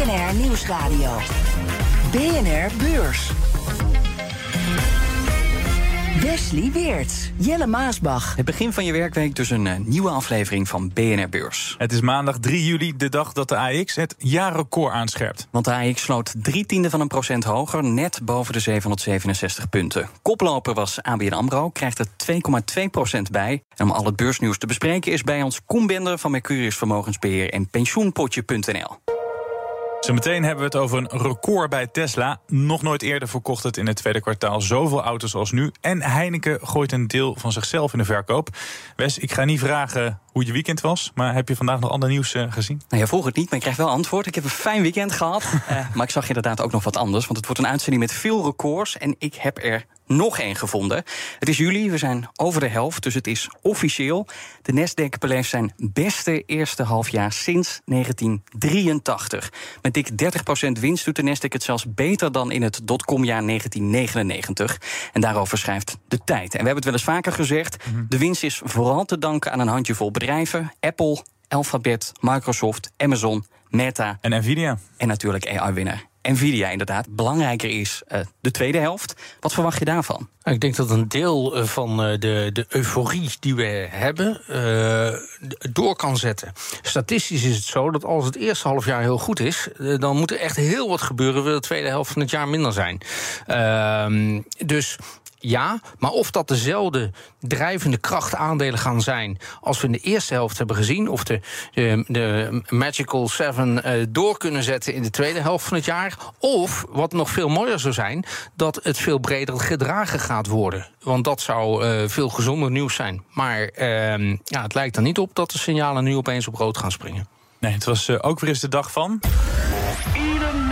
BNR Nieuwsradio. BNR Beurs. Wesley Weert, Jelle Maasbach. Het begin van je werkweek dus een eh, nieuwe aflevering van BNR Beurs. Het is maandag 3 juli, de dag dat de AX het jaarrecord aanscherpt. Want de AX sloot drie tiende van een procent hoger, net boven de 767 punten. Koploper was ABN AMRO, krijgt er 2,2 procent bij. En om al het beursnieuws te bespreken is bij ons Koen Bender van Mercurius Vermogensbeheer en pensioenpotje.nl. Zometeen hebben we het over een record bij Tesla. Nog nooit eerder verkocht het in het tweede kwartaal zoveel auto's als nu. En Heineken gooit een deel van zichzelf in de verkoop. Wes, ik ga niet vragen hoe je weekend was. Maar heb je vandaag nog ander nieuws uh, gezien? Nou, je vroeg het niet, maar ik krijg wel antwoord. Ik heb een fijn weekend gehad. uh, maar ik zag inderdaad ook nog wat anders. Want het wordt een uitzending met veel records. En ik heb er nog één gevonden. Het is juli, we zijn over de helft, dus het is officieel. De Nasdaq beleeft zijn beste eerste halfjaar sinds 1983. Met dik 30% winst doet de Nasdaq het zelfs beter dan in het dotcomjaar 1999. En daarover schrijft de tijd. En we hebben het wel eens vaker gezegd, de winst is vooral te danken aan een handjevol bedrijven. Apple, Alphabet, Microsoft, Amazon, Meta. En Nvidia. En natuurlijk AI-winnaar Nvidia inderdaad belangrijker is uh, de tweede helft. Wat verwacht je daarvan? Ik denk dat een deel eh, van de, de euforie die we hebben door kan zetten. Statistisch is het zo dat als het eerste half jaar heel goed is, dan moet er echt heel wat gebeuren. Wil de tweede helft van het jaar minder zijn. Uh, dus ja, maar of dat dezelfde drijvende krachtaandelen gaan zijn als we in de eerste helft hebben gezien, of de, de, de Magical Seven uh, door kunnen zetten in de tweede helft van het jaar, of wat nog veel mooier zou zijn, dat het veel breder gedragen gaat worden. Want dat zou uh, veel gezonder nieuws zijn. Maar uh, ja, het lijkt er niet op dat de signalen nu opeens op rood gaan springen. Nee, het was uh, ook weer eens de dag van. Elon.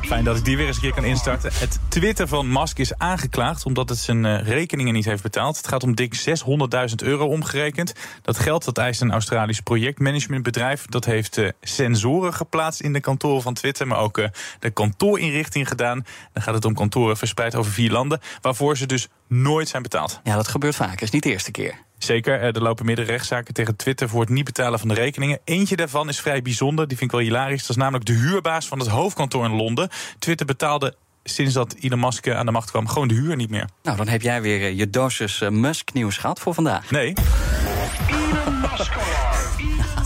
Fijn dat ik die weer eens een keer kan instarten. Het Twitter van Musk is aangeklaagd omdat het zijn uh, rekeningen niet heeft betaald. Het gaat om dik 600.000 euro omgerekend. Dat geld dat eist een Australisch projectmanagementbedrijf. Dat heeft uh, sensoren geplaatst in de kantoren van Twitter, maar ook uh, de kantoorinrichting gedaan. Dan gaat het om kantoren verspreid over vier landen, waarvoor ze dus nooit zijn betaald. Ja, dat gebeurt vaak. is niet de eerste keer. Zeker, er lopen meerdere rechtszaken tegen Twitter voor het niet betalen van de rekeningen. Eentje daarvan is vrij bijzonder, die vind ik wel hilarisch. Dat is namelijk de huurbaas van het hoofdkantoor in Londen. Twitter betaalde sinds dat Elon Musk aan de macht kwam gewoon de huur niet meer. Nou, dan heb jij weer je dosis Musk-nieuws gehad voor vandaag. Nee. Elon Musk.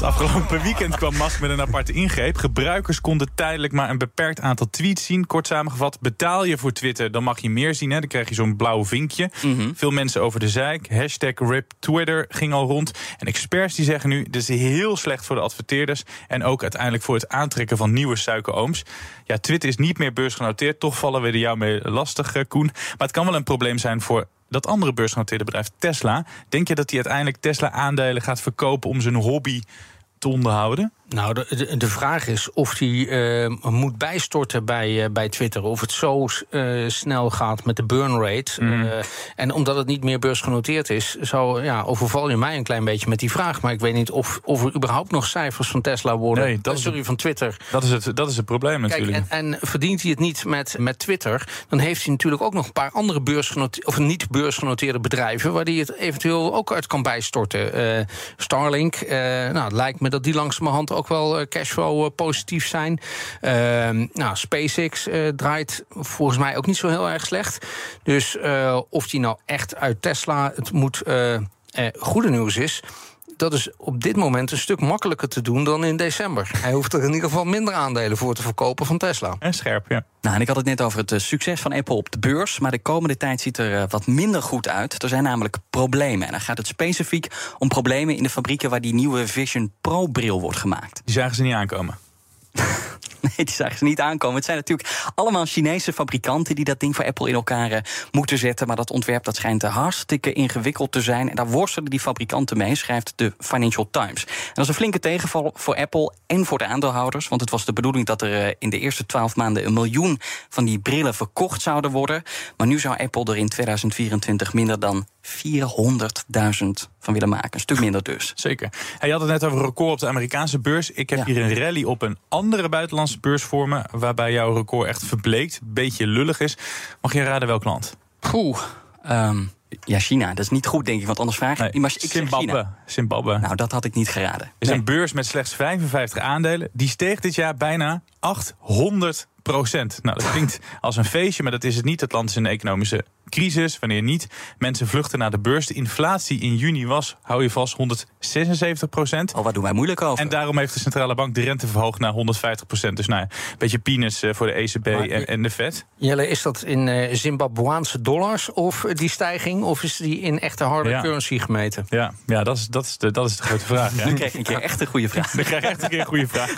Het afgelopen weekend kwam Musk met een aparte ingreep. Gebruikers konden tijdelijk maar een beperkt aantal tweets zien. Kort samengevat, betaal je voor Twitter, dan mag je meer zien. Hè? Dan krijg je zo'n blauw vinkje. Mm -hmm. Veel mensen over de zeik. Hashtag RIP Twitter ging al rond. En experts die zeggen nu, dit is heel slecht voor de adverteerders. En ook uiteindelijk voor het aantrekken van nieuwe suikerooms. Ja, Twitter is niet meer beursgenoteerd. Toch vallen we er jou mee lastig, Koen. Maar het kan wel een probleem zijn voor dat andere beursgenoteerde bedrijf Tesla. Denk je dat hij uiteindelijk Tesla-aandelen gaat verkopen om zijn hobby te onderhouden? Nou, de, de, vraag is of hij uh, moet bijstorten bij, uh, bij Twitter. Of het zo uh, snel gaat met de burn rate. Mm. en omdat het niet meer beursgenoteerd is, zo ja, overval je mij een klein beetje met die vraag. Maar ik weet niet of, of er überhaupt nog cijfers van Tesla worden. Nee, dat sorry, van Twitter. Dat is het, dat is het probleem natuurlijk. Kijk, en, en, verdient hij het niet met, met Twitter, dan heeft hij natuurlijk ook nog een paar andere beursgenoteerde, of niet beursgenoteerde bedrijven. waar hij het eventueel ook uit kan bijstorten. Starlink, nou, het lijkt me dat die langzamerhand ook wel cashflow positief zijn. Uh, nou, SpaceX uh, draait volgens mij ook niet zo heel erg slecht. Dus of die nou echt uit Tesla het moet goede nieuws is dat is op dit moment een stuk makkelijker te doen dan in december. Hij hoeft er in ieder geval minder aandelen voor te verkopen van Tesla. En scherp, ja. Nou, en ik had het net over het succes van Apple op de beurs. Maar de komende tijd ziet er wat minder goed uit. Er zijn namelijk problemen. En dan gaat het specifiek om problemen in de fabrieken waar die nieuwe Vision Pro-bril wordt gemaakt. Die zagen ze niet aankomen. Nee, die zagen ze niet aankomen. Het zijn natuurlijk allemaal Chinese fabrikanten die dat ding voor Apple in elkaar eh, moeten zetten. Maar dat ontwerp dat schijnt hartstikke ingewikkeld te zijn. En daar worstelen die fabrikanten mee, schrijft de Financial Times. En dat is een flinke tegenval voor Apple en voor de aandeelhouders. Want het was de bedoeling dat er eh, in de eerste twaalf maanden een miljoen van die brillen verkocht zouden worden. Maar nu zou Apple er in 2024 minder dan 400.000 van willen maken. Een stuk minder dus. Zeker. Hij had het net over een record op de Amerikaanse beurs. Ik heb Ja. hier een rally op een andere buitenlandse beurs voor me... waarbij jouw record echt verbleekt, beetje lullig is. Mag je raden welk land? Poeh. ehm, ja, China. Dat is niet goed, denk ik. Want anders vraag je... Nee, maar ik Zimbabwe. China. Zimbabwe. Nou, dat had ik niet geraden. is Nee. een beurs met slechts 55 aandelen. Die steeg dit jaar bijna 800 procent. Nou, dat klinkt als een feestje, maar dat is het niet. Het land is in een economische crisis. Wanneer niet, mensen vluchten naar de beurs. De inflatie in juni was, hou je vast, 176 procent. Oh, wat doen wij moeilijk over? En daarom heeft de centrale bank de rente verhoogd naar 150 procent. Dus nou, ja, een beetje peanuts eh, voor de ECB Maar- en, en de Fed. Jelle, is dat in eh Zimbabweaanse dollars of die stijging? Of is die in echte harde Ja. currency gemeten? Ja, ja dat, is, dat, is de, dat is de grote vraag. Ja. Dan kreeg ik een keer echt een goede vraag. Dan krijg je echt een keer een goede vraag.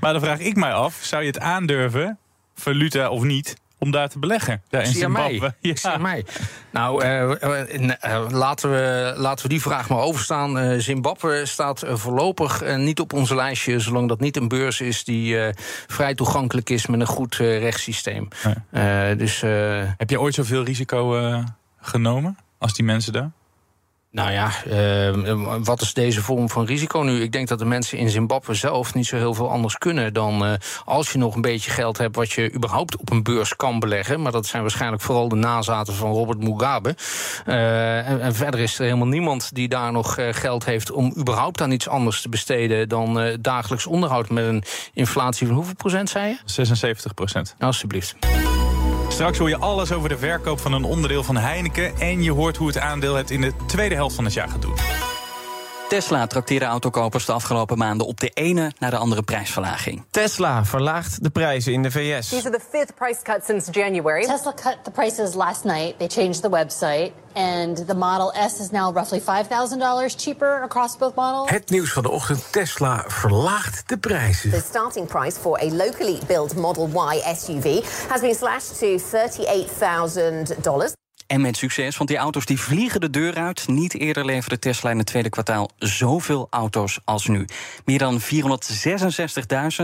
Maar dan vraag ik mij af, zou je het aandurven, valuta of niet, om daar te beleggen? Ja, in Zie je mij? Zimbabwe. Zie mij. Nou, eh, eh, eh, laten, we, laten we die vraag maar overstaan. Zimbabwe staat voorlopig niet op onze lijstje... zolang dat niet een beurs is die vrij toegankelijk is... met een goed rechtssysteem. Dus, Heb je ooit zoveel risico genomen als die mensen daar? Nou ja, eh, wat is deze vorm van risico nu? Ik denk dat de mensen in Zimbabwe zelf niet zo heel veel anders kunnen... dan eh, als je nog een beetje geld hebt... wat je überhaupt op een beurs kan beleggen. Maar dat zijn waarschijnlijk vooral de nazaten van Robert Mugabe. Eh, en, en verder is er helemaal niemand die daar nog eh, geld heeft... om überhaupt aan iets anders te besteden... dan dagelijks onderhoud met een inflatie van hoeveel procent, zei je? 76 procent. Alsjeblieft. Straks hoor je alles over de verkoop van een onderdeel van Heineken... en je hoort hoe het aandeel het in de tweede helft van het jaar gaat doen. Tesla trakteerde autokopers de afgelopen maanden op de ene naar de andere prijsverlaging. Tesla verlaagt de prijzen in de VS. These are the fifth price cut since January. Tesla cut the prices last night. They changed the website, and the Model S is now roughly $5,000 cheaper across both models. Het nieuws van de ochtend. Tesla verlaagt de prijzen. The starting price for a locally built Model Y SUV has been slashed to $38,000. En met succes, want die auto's die vliegen de deur uit. Niet eerder leverde Tesla in het tweede kwartaal zoveel auto's als nu. Meer dan 466.000,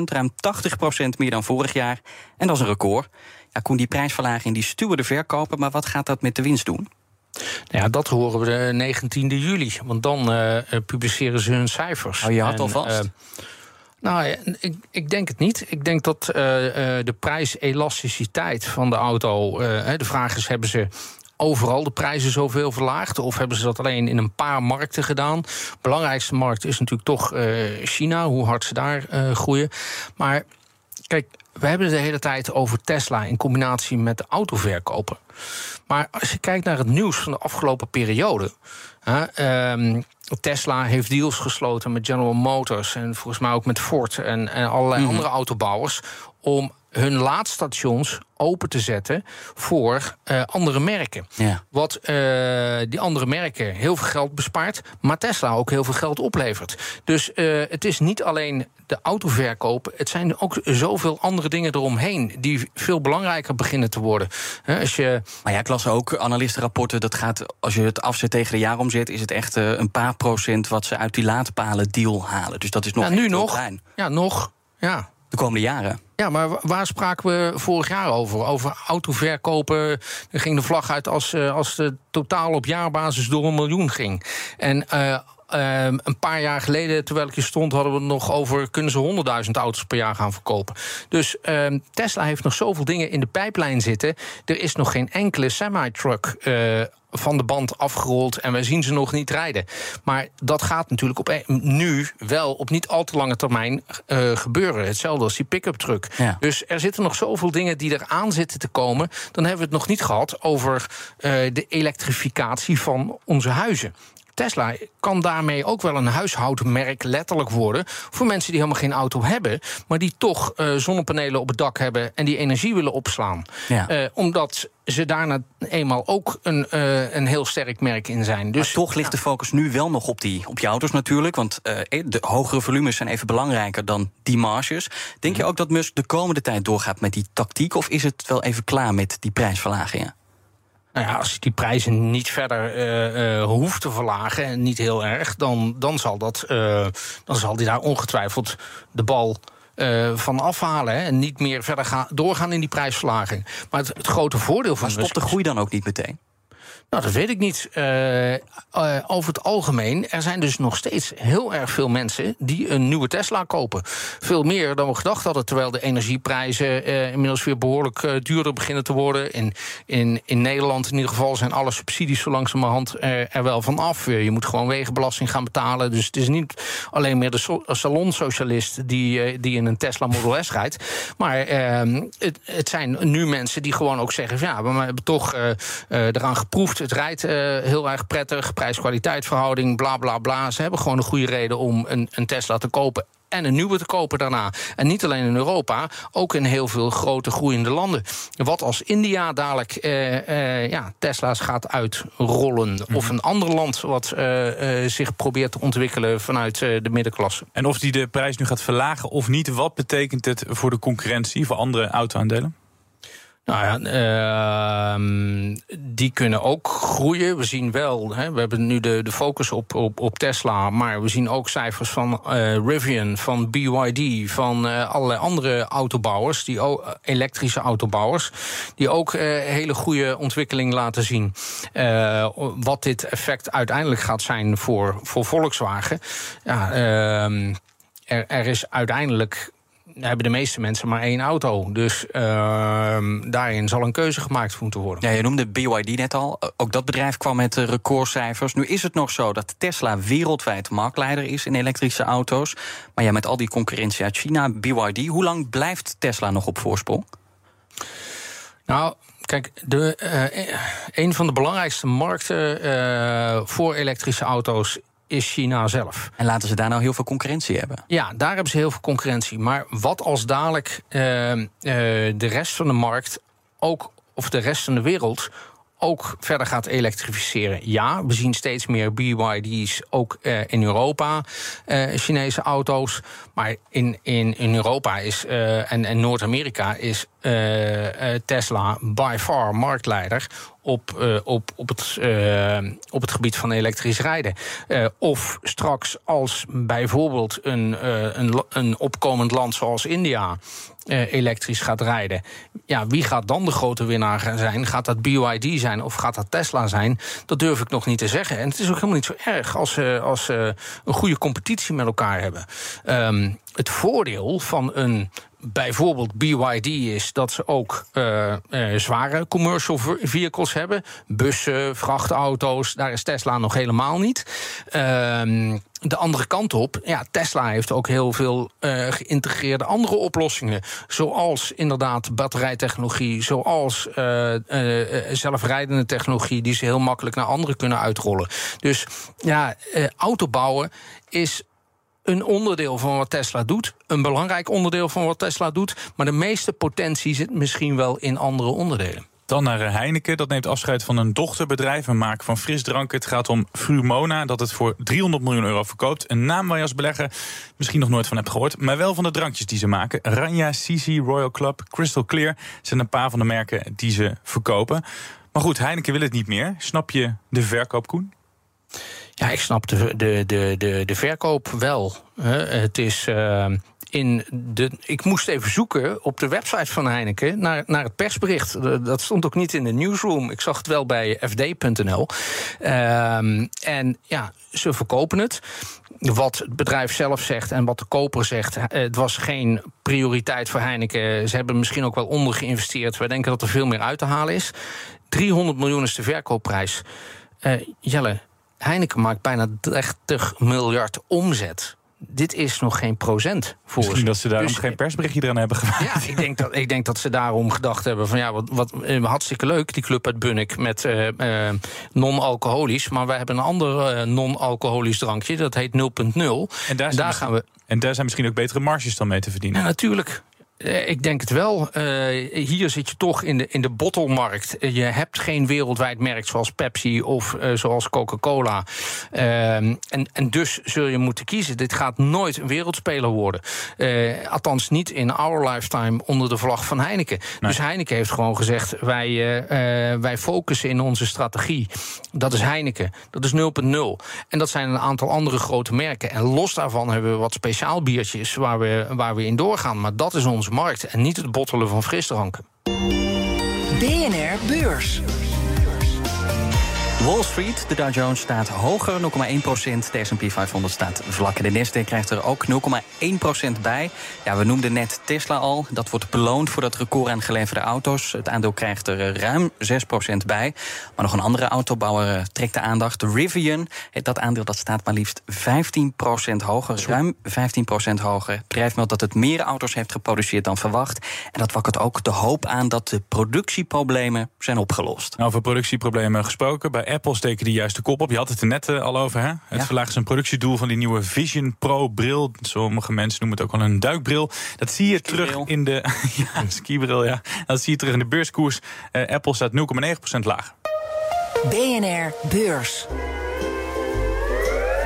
ruim 80% meer dan vorig jaar. En dat is een record. Ja, Koen, die prijsverlaging die stuwen de verkopen... maar wat gaat dat met de winst doen? Nou ja, dat horen we de 19e juli. Want dan eh, eh, publiceren ze hun cijfers. Hou je hart En, alvast? eh, nou, ik, ik denk het niet. Ik denk dat eh, eh, de prijselasticiteit van de auto. eh, de vraag is: hebben ze overal de prijzen zoveel verlaagd? Of hebben ze dat alleen in een paar markten gedaan? De belangrijkste markt is natuurlijk toch eh, China, hoe hard ze daar eh, groeien. Maar kijk, we hebben het de hele tijd over Tesla in combinatie met de autoverkopen. Maar als je kijkt naar het nieuws van de afgelopen periode. hè, ehm, Tesla heeft deals gesloten met General Motors en volgens mij ook met Ford en, en allerlei andere autobouwers. om hun laadstations open te zetten voor eh, andere merken. Ja. Wat eh, die andere merken heel veel geld bespaart, maar Tesla ook heel veel geld oplevert. Dus eh, het is niet alleen de autoverkoop, het zijn ook zoveel andere dingen eromheen die veel belangrijker beginnen te worden. Als je, Maar ja, ik las ook analistenrapporten. Dat gaat, als je het afzet tegen de jaaromzet, is het echt een paar procent wat ze uit die laadpalen deal halen. Dus dat is nog ja, nu echt heel nog, klein. ja, nog, ja. De komende jaren. Ja, maar wa- waar spraken we vorig jaar over? Over autoverkopen. Er ging de vlag uit als, eh, als de totaal op jaarbasis door een miljoen ging. En eh, ehm, een paar jaar geleden, terwijl ik hier stond, hadden we het nog over: kunnen ze 100.000 auto's per jaar gaan verkopen? Dus ehm, Tesla heeft nog zoveel dingen in de pijplijn zitten. Er is nog geen enkele semi-truck. eh, van de band afgerold en wij zien ze nog niet rijden. Maar dat gaat natuurlijk op, nu wel op niet al te lange termijn eh, gebeuren. Hetzelfde als die pick-up truck. Ja. Dus er zitten nog zoveel dingen die eraan zitten te komen. Dan hebben we het nog niet gehad over eh, de elektrificatie van onze huizen. Tesla kan daarmee ook wel een huishoudmerk letterlijk worden voor mensen die helemaal geen auto hebben, maar die toch eh, zonnepanelen op het dak hebben en die energie willen opslaan. Ja. Eh, omdat ze daarna eenmaal ook een, eh, een heel sterk merk in zijn. Dus maar toch ligt de focus nu wel nog op die, op die auto's natuurlijk. Want de hogere volumes zijn even belangrijker dan die marges. Denk je ook dat Musk de komende tijd doorgaat met die tactiek? Of is het wel even klaar met die prijsverlagingen? Nou ja, als hij die prijzen niet verder eh, hoeft te verlagen, en niet heel erg, dan, dan, zal, dat, eh, dan zal hij daar ongetwijfeld de bal van afhalen. Hè, en niet meer verder gaan, doorgaan in die prijsverlaging. Maar het, het grote voordeel van. Maar stopt de groei dan ook niet meteen? Nou, dat weet ik niet. Uh, uh, over het algemeen, er zijn dus nog steeds heel erg veel mensen die een nieuwe Tesla kopen. Veel meer dan we gedacht hadden, terwijl de energieprijzen uh, inmiddels weer behoorlijk duurder beginnen te worden. In, in, in Nederland in ieder geval zijn alle subsidies zo langzamerhand er wel van af. je moet gewoon wegenbelasting gaan betalen. Dus het is niet alleen meer de so salonsocialist die, die in een Tesla Model S rijdt. Maar ehm, het, het, zijn nu mensen die gewoon ook zeggen: ja, we hebben toch eraan geproefd. Het rijdt uh, heel erg prettig, prijs-kwaliteit verhouding, bla bla bla. Ze hebben gewoon een goede reden om een, een Tesla te kopen en een nieuwe te kopen daarna. En niet alleen in Europa, ook in heel veel grote groeiende landen. Wat als India dadelijk uh, uh, ja, Tesla's gaat uitrollen. Mm -hmm. Of een ander land wat uh, zich probeert te ontwikkelen vanuit de middenklasse. En of die de prijs nu gaat verlagen of niet, wat betekent het voor de concurrentie, voor andere auto-aandelen? Nou ja, uh, die kunnen ook groeien. We zien wel, hè, we hebben nu de, de focus op, op, op Tesla, maar we zien ook cijfers van uh, Rivian, van BYD, van uh, allerlei andere autobouwers, die ook, elektrische autobouwers, die ook hele goede ontwikkeling laten zien. wat dit effect uiteindelijk gaat zijn voor, voor Volkswagen. Ja, ehm, er, er is uiteindelijk hebben de meeste mensen maar één auto. Dus uh, daarin zal een keuze gemaakt moeten worden. Ja, je noemde BYD net al. Ook dat bedrijf kwam met recordcijfers. Nu is het nog zo dat Tesla wereldwijd marktleider is in elektrische auto's. Maar ja, met al die concurrentie uit China, BYD, hoe lang blijft Tesla nog op voorsprong? Nou, Kijk, de, uh, een van de belangrijkste markten uh, voor elektrische auto's is China zelf. En laten ze daar nou heel veel concurrentie hebben? Ja, daar hebben ze heel veel concurrentie. Maar wat als dadelijk uh, uh, de rest van de markt ook, of de rest van de wereld ook verder gaat elektrificeren. Ja, we zien steeds meer BYD's ook uh, in Europa, uh, Chinese auto's. Maar in, in, in Europa is, uh, en, en Noord-Amerika is Tesla by far marktleider op, op, op, het, op het gebied van elektrisch rijden. Of straks als bijvoorbeeld een, een, een opkomend land zoals India elektrisch gaat rijden. Ja, wie gaat dan de grote winnaar zijn? Gaat dat BYD zijn of gaat dat Tesla zijn? Dat durf ik nog niet te zeggen. En het is ook helemaal niet zo erg als ze als, een goede competitie met elkaar hebben. Um, het voordeel van een bijvoorbeeld BYD is dat ze ook uh, uh, zware commercial vehicles hebben. Bussen, vrachtauto's, daar is Tesla nog helemaal niet. Uh, de andere kant op, ja, Tesla heeft ook heel veel uh, geïntegreerde andere oplossingen. Zoals inderdaad batterijtechnologie, zoals zelfrijdende technologie, die ze heel makkelijk naar anderen kunnen uitrollen. Dus ja, autobouwen is een onderdeel van wat Tesla doet. Een belangrijk onderdeel van wat Tesla doet. Maar de meeste potentie zit misschien wel in andere onderdelen. Dan naar Heineken. Dat neemt afscheid van een dochterbedrijf, een maak van frisdranken. Het gaat om Frumona, dat het voor 300 miljoen euro verkoopt. Een naam waar je als belegger misschien nog nooit van hebt gehoord. Maar wel van de drankjes die ze maken. Ranja, Sisi, Royal Club, Crystal Clear zijn een paar van de merken die ze verkopen. Maar goed, Heineken wil het niet meer. Snap je de verkoop, Koen? Ja, ik snap de, de, de, de, de verkoop wel. Het is. Uh, in de, ik moest even zoeken op de website van Heineken naar, naar het persbericht. Dat stond ook niet in de newsroom. Ik zag het wel bij fd.nl. Um, en ja, ze verkopen het. Wat het bedrijf zelf zegt en wat de koper zegt, het was geen prioriteit voor Heineken. Ze hebben misschien ook wel onder geïnvesteerd. Wij denken dat er veel meer uit te halen is. 300 miljoen is de verkoopprijs. Uh, Jelle, Heineken maakt bijna 30 miljard omzet. dit is nog geen procent voor Misschien ze. dat ze daarom Dus- geen persberichtje eraan hebben gemaakt. ja, ik denk, dat, ik denk dat ze daarom gedacht hebben van ja, wat, wat eh, hartstikke leuk, die club uit Bunnik met eh, eh, non-alcoholisch. Maar wij hebben een ander non-alcoholisch drankje, dat heet 0.0. En daar, Daar gaan we. En daar zijn misschien ook betere marges dan mee te verdienen. Ja, natuurlijk. Eh, Ik denk het wel. Eh, hier zit je toch in de, in de bottelmarkt. Eh, Je hebt geen wereldwijd merk zoals Pepsi of zoals Coca-Cola. Ehm, en, en dus zul je moeten kiezen. Dit gaat nooit een wereldspeler worden. Althans niet in our lifetime onder de vlag van Heineken. Dus Heineken heeft gewoon gezegd... Wij, wij focussen in onze strategie. Dat is Heineken. Dat is 0.0. En dat zijn een aantal andere grote merken. En los daarvan hebben we wat speciaal biertjes waar we, waar we in doorgaan. Maar dat is markt en niet het bottelen van frisdranken. BNR Beurs. Wall Street, de Dow Jones staat hoger, 0,1% De S&P 500 staat vlak. De Nasdaq krijgt er ook 0,1% bij. Ja, we noemden net Tesla al. Dat wordt beloond voor dat record aan geleverde auto's. Het aandeel krijgt er eh, ruim 6% bij. Maar nog een andere autobouwer eh, trekt de aandacht. De Rivian, eh, dat aandeel dat staat maar liefst 15% hoger. Ruim 15% hoger. Het bedrijf meldt dat het meer auto's heeft geproduceerd dan verwacht. En dat wakkert ook de hoop aan dat de productieproblemen zijn opgelost. Over productieproblemen gesproken. Bij Apple steken die juist de kop op. Je had het er net eh, al over, hè? Het Ja. verlaagt zijn productiedoel van die nieuwe Vision Pro bril. Sommige mensen noemen het ook wel een duikbril. Dat zie je terug in de ja, skibril, ja. Dat zie je terug in de beurskoers. Eh, Apple staat 0,9% lager. BNR Beurs.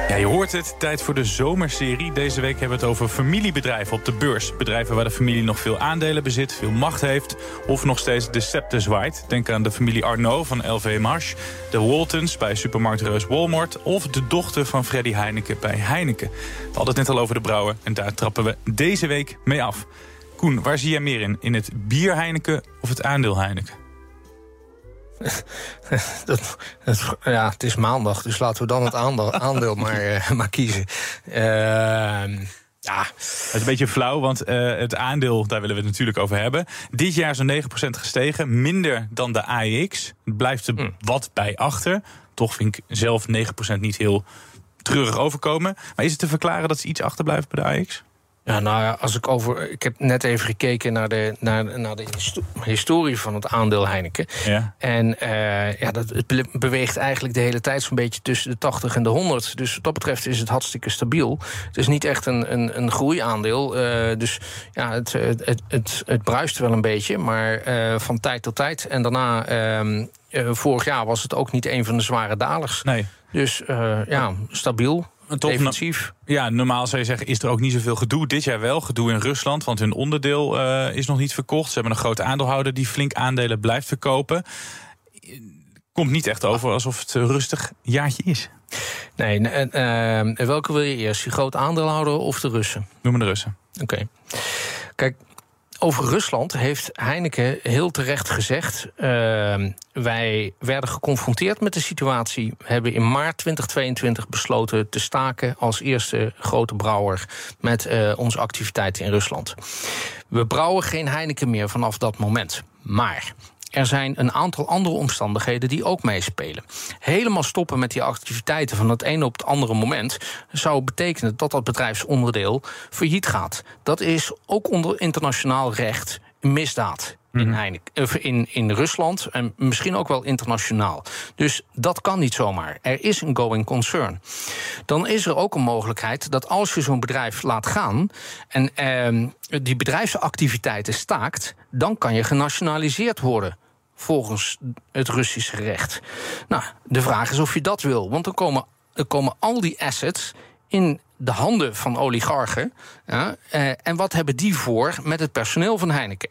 Ja, je hoort het. Tijd voor de zomerserie. Deze week hebben we het over familiebedrijven op de beurs. Bedrijven waar de familie nog veel aandelen bezit, veel macht heeft... of nog steeds de scepter zwaait. Denk aan de familie Arnaud van LV Marsh... de Waltons bij supermarktreus Walmart... of de dochter van Freddy Heineken bij Heineken. We hadden het net al over de brouwer en daar trappen we deze week mee af. Koen, waar zie jij meer in? In het bier Heineken of het aandeel Heineken? Dat, het, ja, het is maandag, dus laten we dan het aandeel, aandeel maar, eh, maar kiezen. Ehm, ja. Het is een beetje flauw, want eh, het aandeel, daar willen we het natuurlijk over hebben. Dit jaar zo'n 9% gestegen, minder dan de AEX. Het blijft er wat bij achter. Toch vind ik zelf 9% niet heel treurig overkomen. Maar is het te verklaren dat ze iets achterblijven bij de AEX? Ja, nou ja, als ik over. Ik heb net even gekeken naar de, naar, naar de histo- historie van het aandeel Heineken. Ja. En eh, ja, dat, het be- beweegt eigenlijk de hele tijd zo'n beetje tussen de 80 en de 100. Dus wat dat betreft is het hartstikke stabiel. Het is niet echt een, een, een groeiaandeel. eh, dus ja, het, het, het, het, het bruist wel een beetje, maar eh, van tijd tot tijd. En daarna, ehm, eh, vorig jaar was het ook niet een van de zware dalers. Nee. Dus eh, ja, stabiel. Toch, defensief. Ja, normaal zou je zeggen, is er ook niet zoveel gedoe. Dit jaar wel, gedoe in Rusland, want hun onderdeel eh, is nog niet verkocht. Ze hebben een grote aandeelhouder die flink aandelen blijft verkopen. Komt niet echt over alsof het een rustig jaartje is. Nee, en, eh, welke wil je eerst? Die groot aandeelhouder of de Russen? Noem maar de Russen. Oké. Kijk, over Rusland heeft Heineken heel terecht gezegd. ehm, wij werden geconfronteerd met de situatie. Hebben in maart 2022 besloten te staken als eerste grote brouwer met eh, onze activiteiten in Rusland. We brouwen geen Heineken meer vanaf dat moment. Maar er zijn een aantal andere omstandigheden die ook meespelen. Helemaal stoppen met die activiteiten van het ene op het andere moment zou betekenen dat dat bedrijfsonderdeel failliet gaat. Dat is ook onder internationaal recht een misdaad. In, of in, in Rusland en misschien ook wel internationaal. Dus dat kan niet zomaar. Er is een going concern. Dan is er ook een mogelijkheid dat als je zo'n bedrijf laat gaan en ehm, die bedrijfsactiviteiten staakt, dan kan je genationaliseerd worden volgens het Russische recht. Nou, de vraag is of je dat wil. Want dan komen, dan komen al die assets in de handen van oligarchen. Ja, eh, en wat hebben die voor met het personeel van Heineken?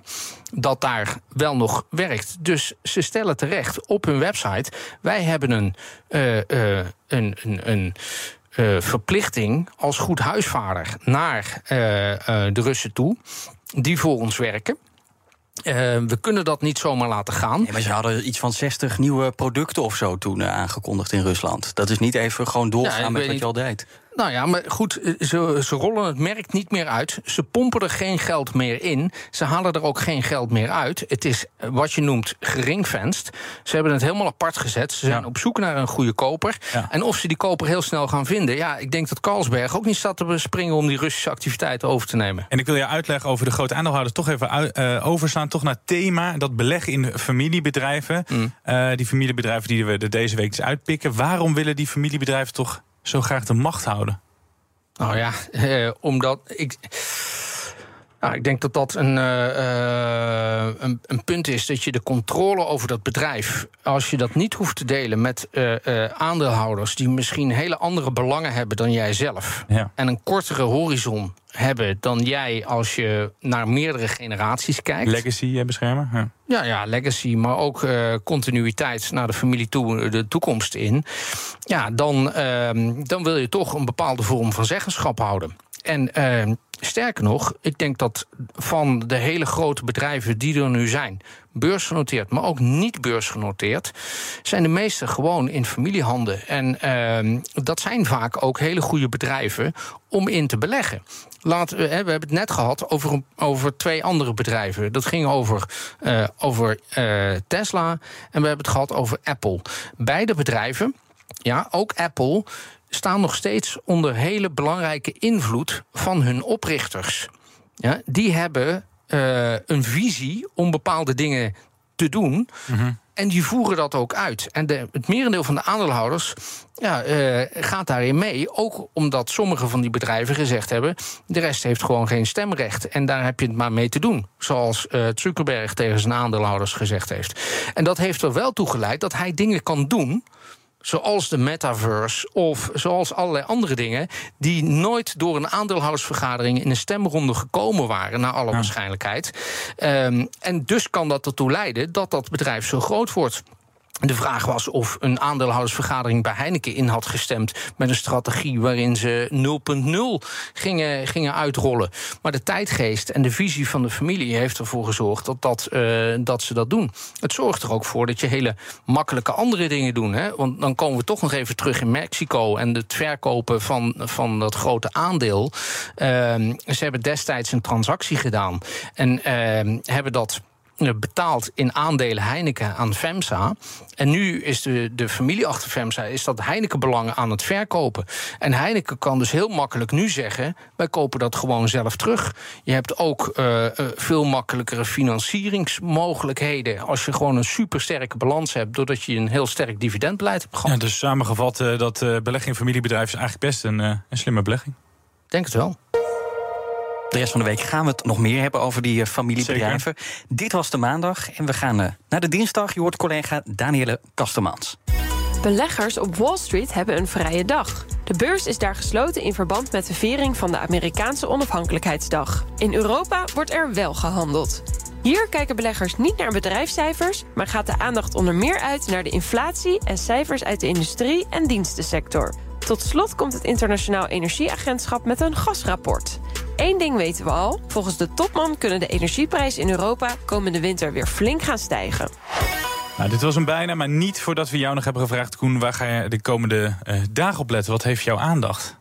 Dat daar wel nog werkt. Dus ze stellen terecht op hun website: wij hebben een, eh, eh, een, een, een eh, verplichting als goed huisvader naar de Russen toe, die voor ons werken. Eh, we kunnen dat niet zomaar laten gaan. Nee, maar ze hadden iets van 60 nieuwe producten of zo toen eh, aangekondigd in Rusland. Dat is niet even gewoon doorgaan Ja, met wat je al deed. Nou ja, maar goed, eh, ze, ze rollen het merk niet meer uit. Ze pompen er geen geld meer in. Ze halen er ook geen geld meer uit. Het is eh, wat je noemt geringvenst. Ze hebben het helemaal apart gezet. Ze zijn op zoek naar een goede koper. En of ze die koper heel snel gaan vinden... ja, ik denk dat Carlsberg ook niet staat te springen... om die Russische activiteiten over te nemen. En ik wil je uitleggen over de grote aandeelhouders... toch even eh, overslaan, toch naar thema... dat beleggen in familiebedrijven. Mm. Die familiebedrijven die we er deze week eens uitpikken. Waarom willen die familiebedrijven toch zo graag de macht houden? Nou ja, eh, omdat ik. Nou, ik denk dat dat een, eh, eh, een, een punt is dat je de controle over dat bedrijf, als je dat niet hoeft te delen met eh, aandeelhouders die misschien hele andere belangen hebben dan jij zelf, Ja. en een kortere horizon hebben dan jij als je naar meerdere generaties kijkt. Legacy beschermen? Ja. Ja, ja, legacy, maar ook continuïteit naar de familie toe, de toekomst in. Ja, dan, ehm, dan wil je toch een bepaalde vorm van zeggenschap houden. En ehm, sterker nog, ik denk dat van de hele grote bedrijven die er nu zijn, beursgenoteerd, maar ook niet beursgenoteerd, zijn de meeste gewoon in familiehanden. En ehm, dat zijn vaak ook hele goede bedrijven om in te beleggen. We, hè, we hebben het net gehad over, over twee andere bedrijven. Dat ging over, eh, over eh, Tesla en we hebben het gehad over Apple. Beide bedrijven, ja, ook Apple, staan nog steeds onder hele belangrijke invloed van hun oprichters. Ja, die hebben eh, een visie om bepaalde dingen te doen. En die voeren dat ook uit. En de, het merendeel van de aandeelhouders ja, eh, gaat daarin mee. Ook omdat sommige van die bedrijven gezegd hebben... de rest heeft gewoon geen stemrecht. En daar heb je het maar mee te doen. Zoals eh, Zuckerberg tegen zijn aandeelhouders gezegd heeft. En dat heeft er wel toe geleid dat hij dingen kan doen zoals de metaverse of zoals allerlei andere dingen... die nooit door een aandeelhoudersvergadering in een stemronde gekomen waren... naar alle waarschijnlijkheid. Ehm, en dus kan dat ertoe leiden dat dat bedrijf zo groot wordt. De vraag was of een aandeelhoudersvergadering bij Heineken in had gestemd met een strategie waarin ze 0.0 gingen, gingen uitrollen. Maar de tijdgeest en de visie van de familie heeft ervoor gezorgd dat, dat, eh, dat ze dat doen. Het zorgt er ook voor dat je hele makkelijke andere dingen doet. Hè? Want dan komen we toch nog even terug in Mexico en het verkopen van, van dat grote aandeel. Ehm, ze hebben destijds een transactie gedaan en ehm, hebben dat betaald in aandelen Heineken aan FEMSA. En nu is de, de familie achter FEMSA is dat Heineken belangen aan het verkopen. En Heineken kan dus heel makkelijk nu zeggen: wij kopen dat gewoon zelf terug. Je hebt ook eh, eh, veel makkelijkere financieringsmogelijkheden als je gewoon een supersterke balans hebt, doordat je een heel sterk dividendbeleid hebt gehad. Ja, dus samengevat, eh, dat eh, beleggen in familiebedrijven is eigenlijk best een, eh, een slimme belegging. Denk het wel. De rest van de week gaan we het nog meer hebben over die eh, familiebedrijven. Dit was de maandag en we gaan eh, naar de dinsdag. Je hoort collega Danielle Kastemans. Beleggers op Wall Street hebben een vrije dag. De beurs is daar gesloten in verband met de viering van de Amerikaanse onafhankelijkheidsdag. In Europa wordt er wel gehandeld. Hier kijken beleggers niet naar bedrijfscijfers, maar gaat de aandacht onder meer uit naar de inflatie en cijfers uit de industrie en dienstensector. Tot slot komt het Internationaal Energieagentschap met een gasrapport. Eén ding weten we al: volgens de topman kunnen de energieprijzen in Europa komende winter weer flink gaan stijgen. Nou, dit was een bijna, maar niet voordat we jou nog hebben gevraagd... Koen, waar ga je de komende eh, dagen op letten? Wat heeft jouw aandacht?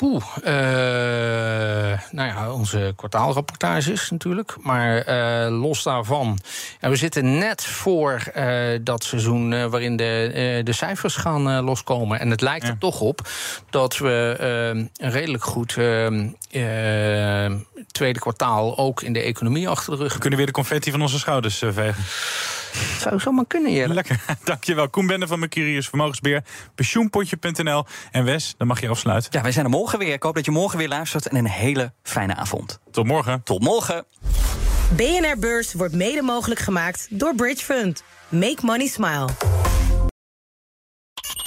Poeh, eh, nou ja, onze kwartaalrapportages natuurlijk. Maar eh, los daarvan, ja, we zitten net voor eh, dat seizoen waarin de, de cijfers gaan loskomen. En het lijkt er toch op dat we een redelijk goed eh, eh, tweede kwartaal ook in de economie achter de rug We kunnen weer de confetti van onze schouders vegen. Zou zomaar kunnen, Jelle. Lekker, dankjewel. Koen Bende van Mercurius Vermogensbeheer, pensioenpotje.nl. En Wes, dan mag je afsluiten. Ja, wij zijn er morgen weer. Ik hoop dat je morgen weer luistert en een hele fijne avond. Tot morgen. Tot morgen. BNR Beurs wordt mede mogelijk gemaakt door Bridge Fund. Make money smile.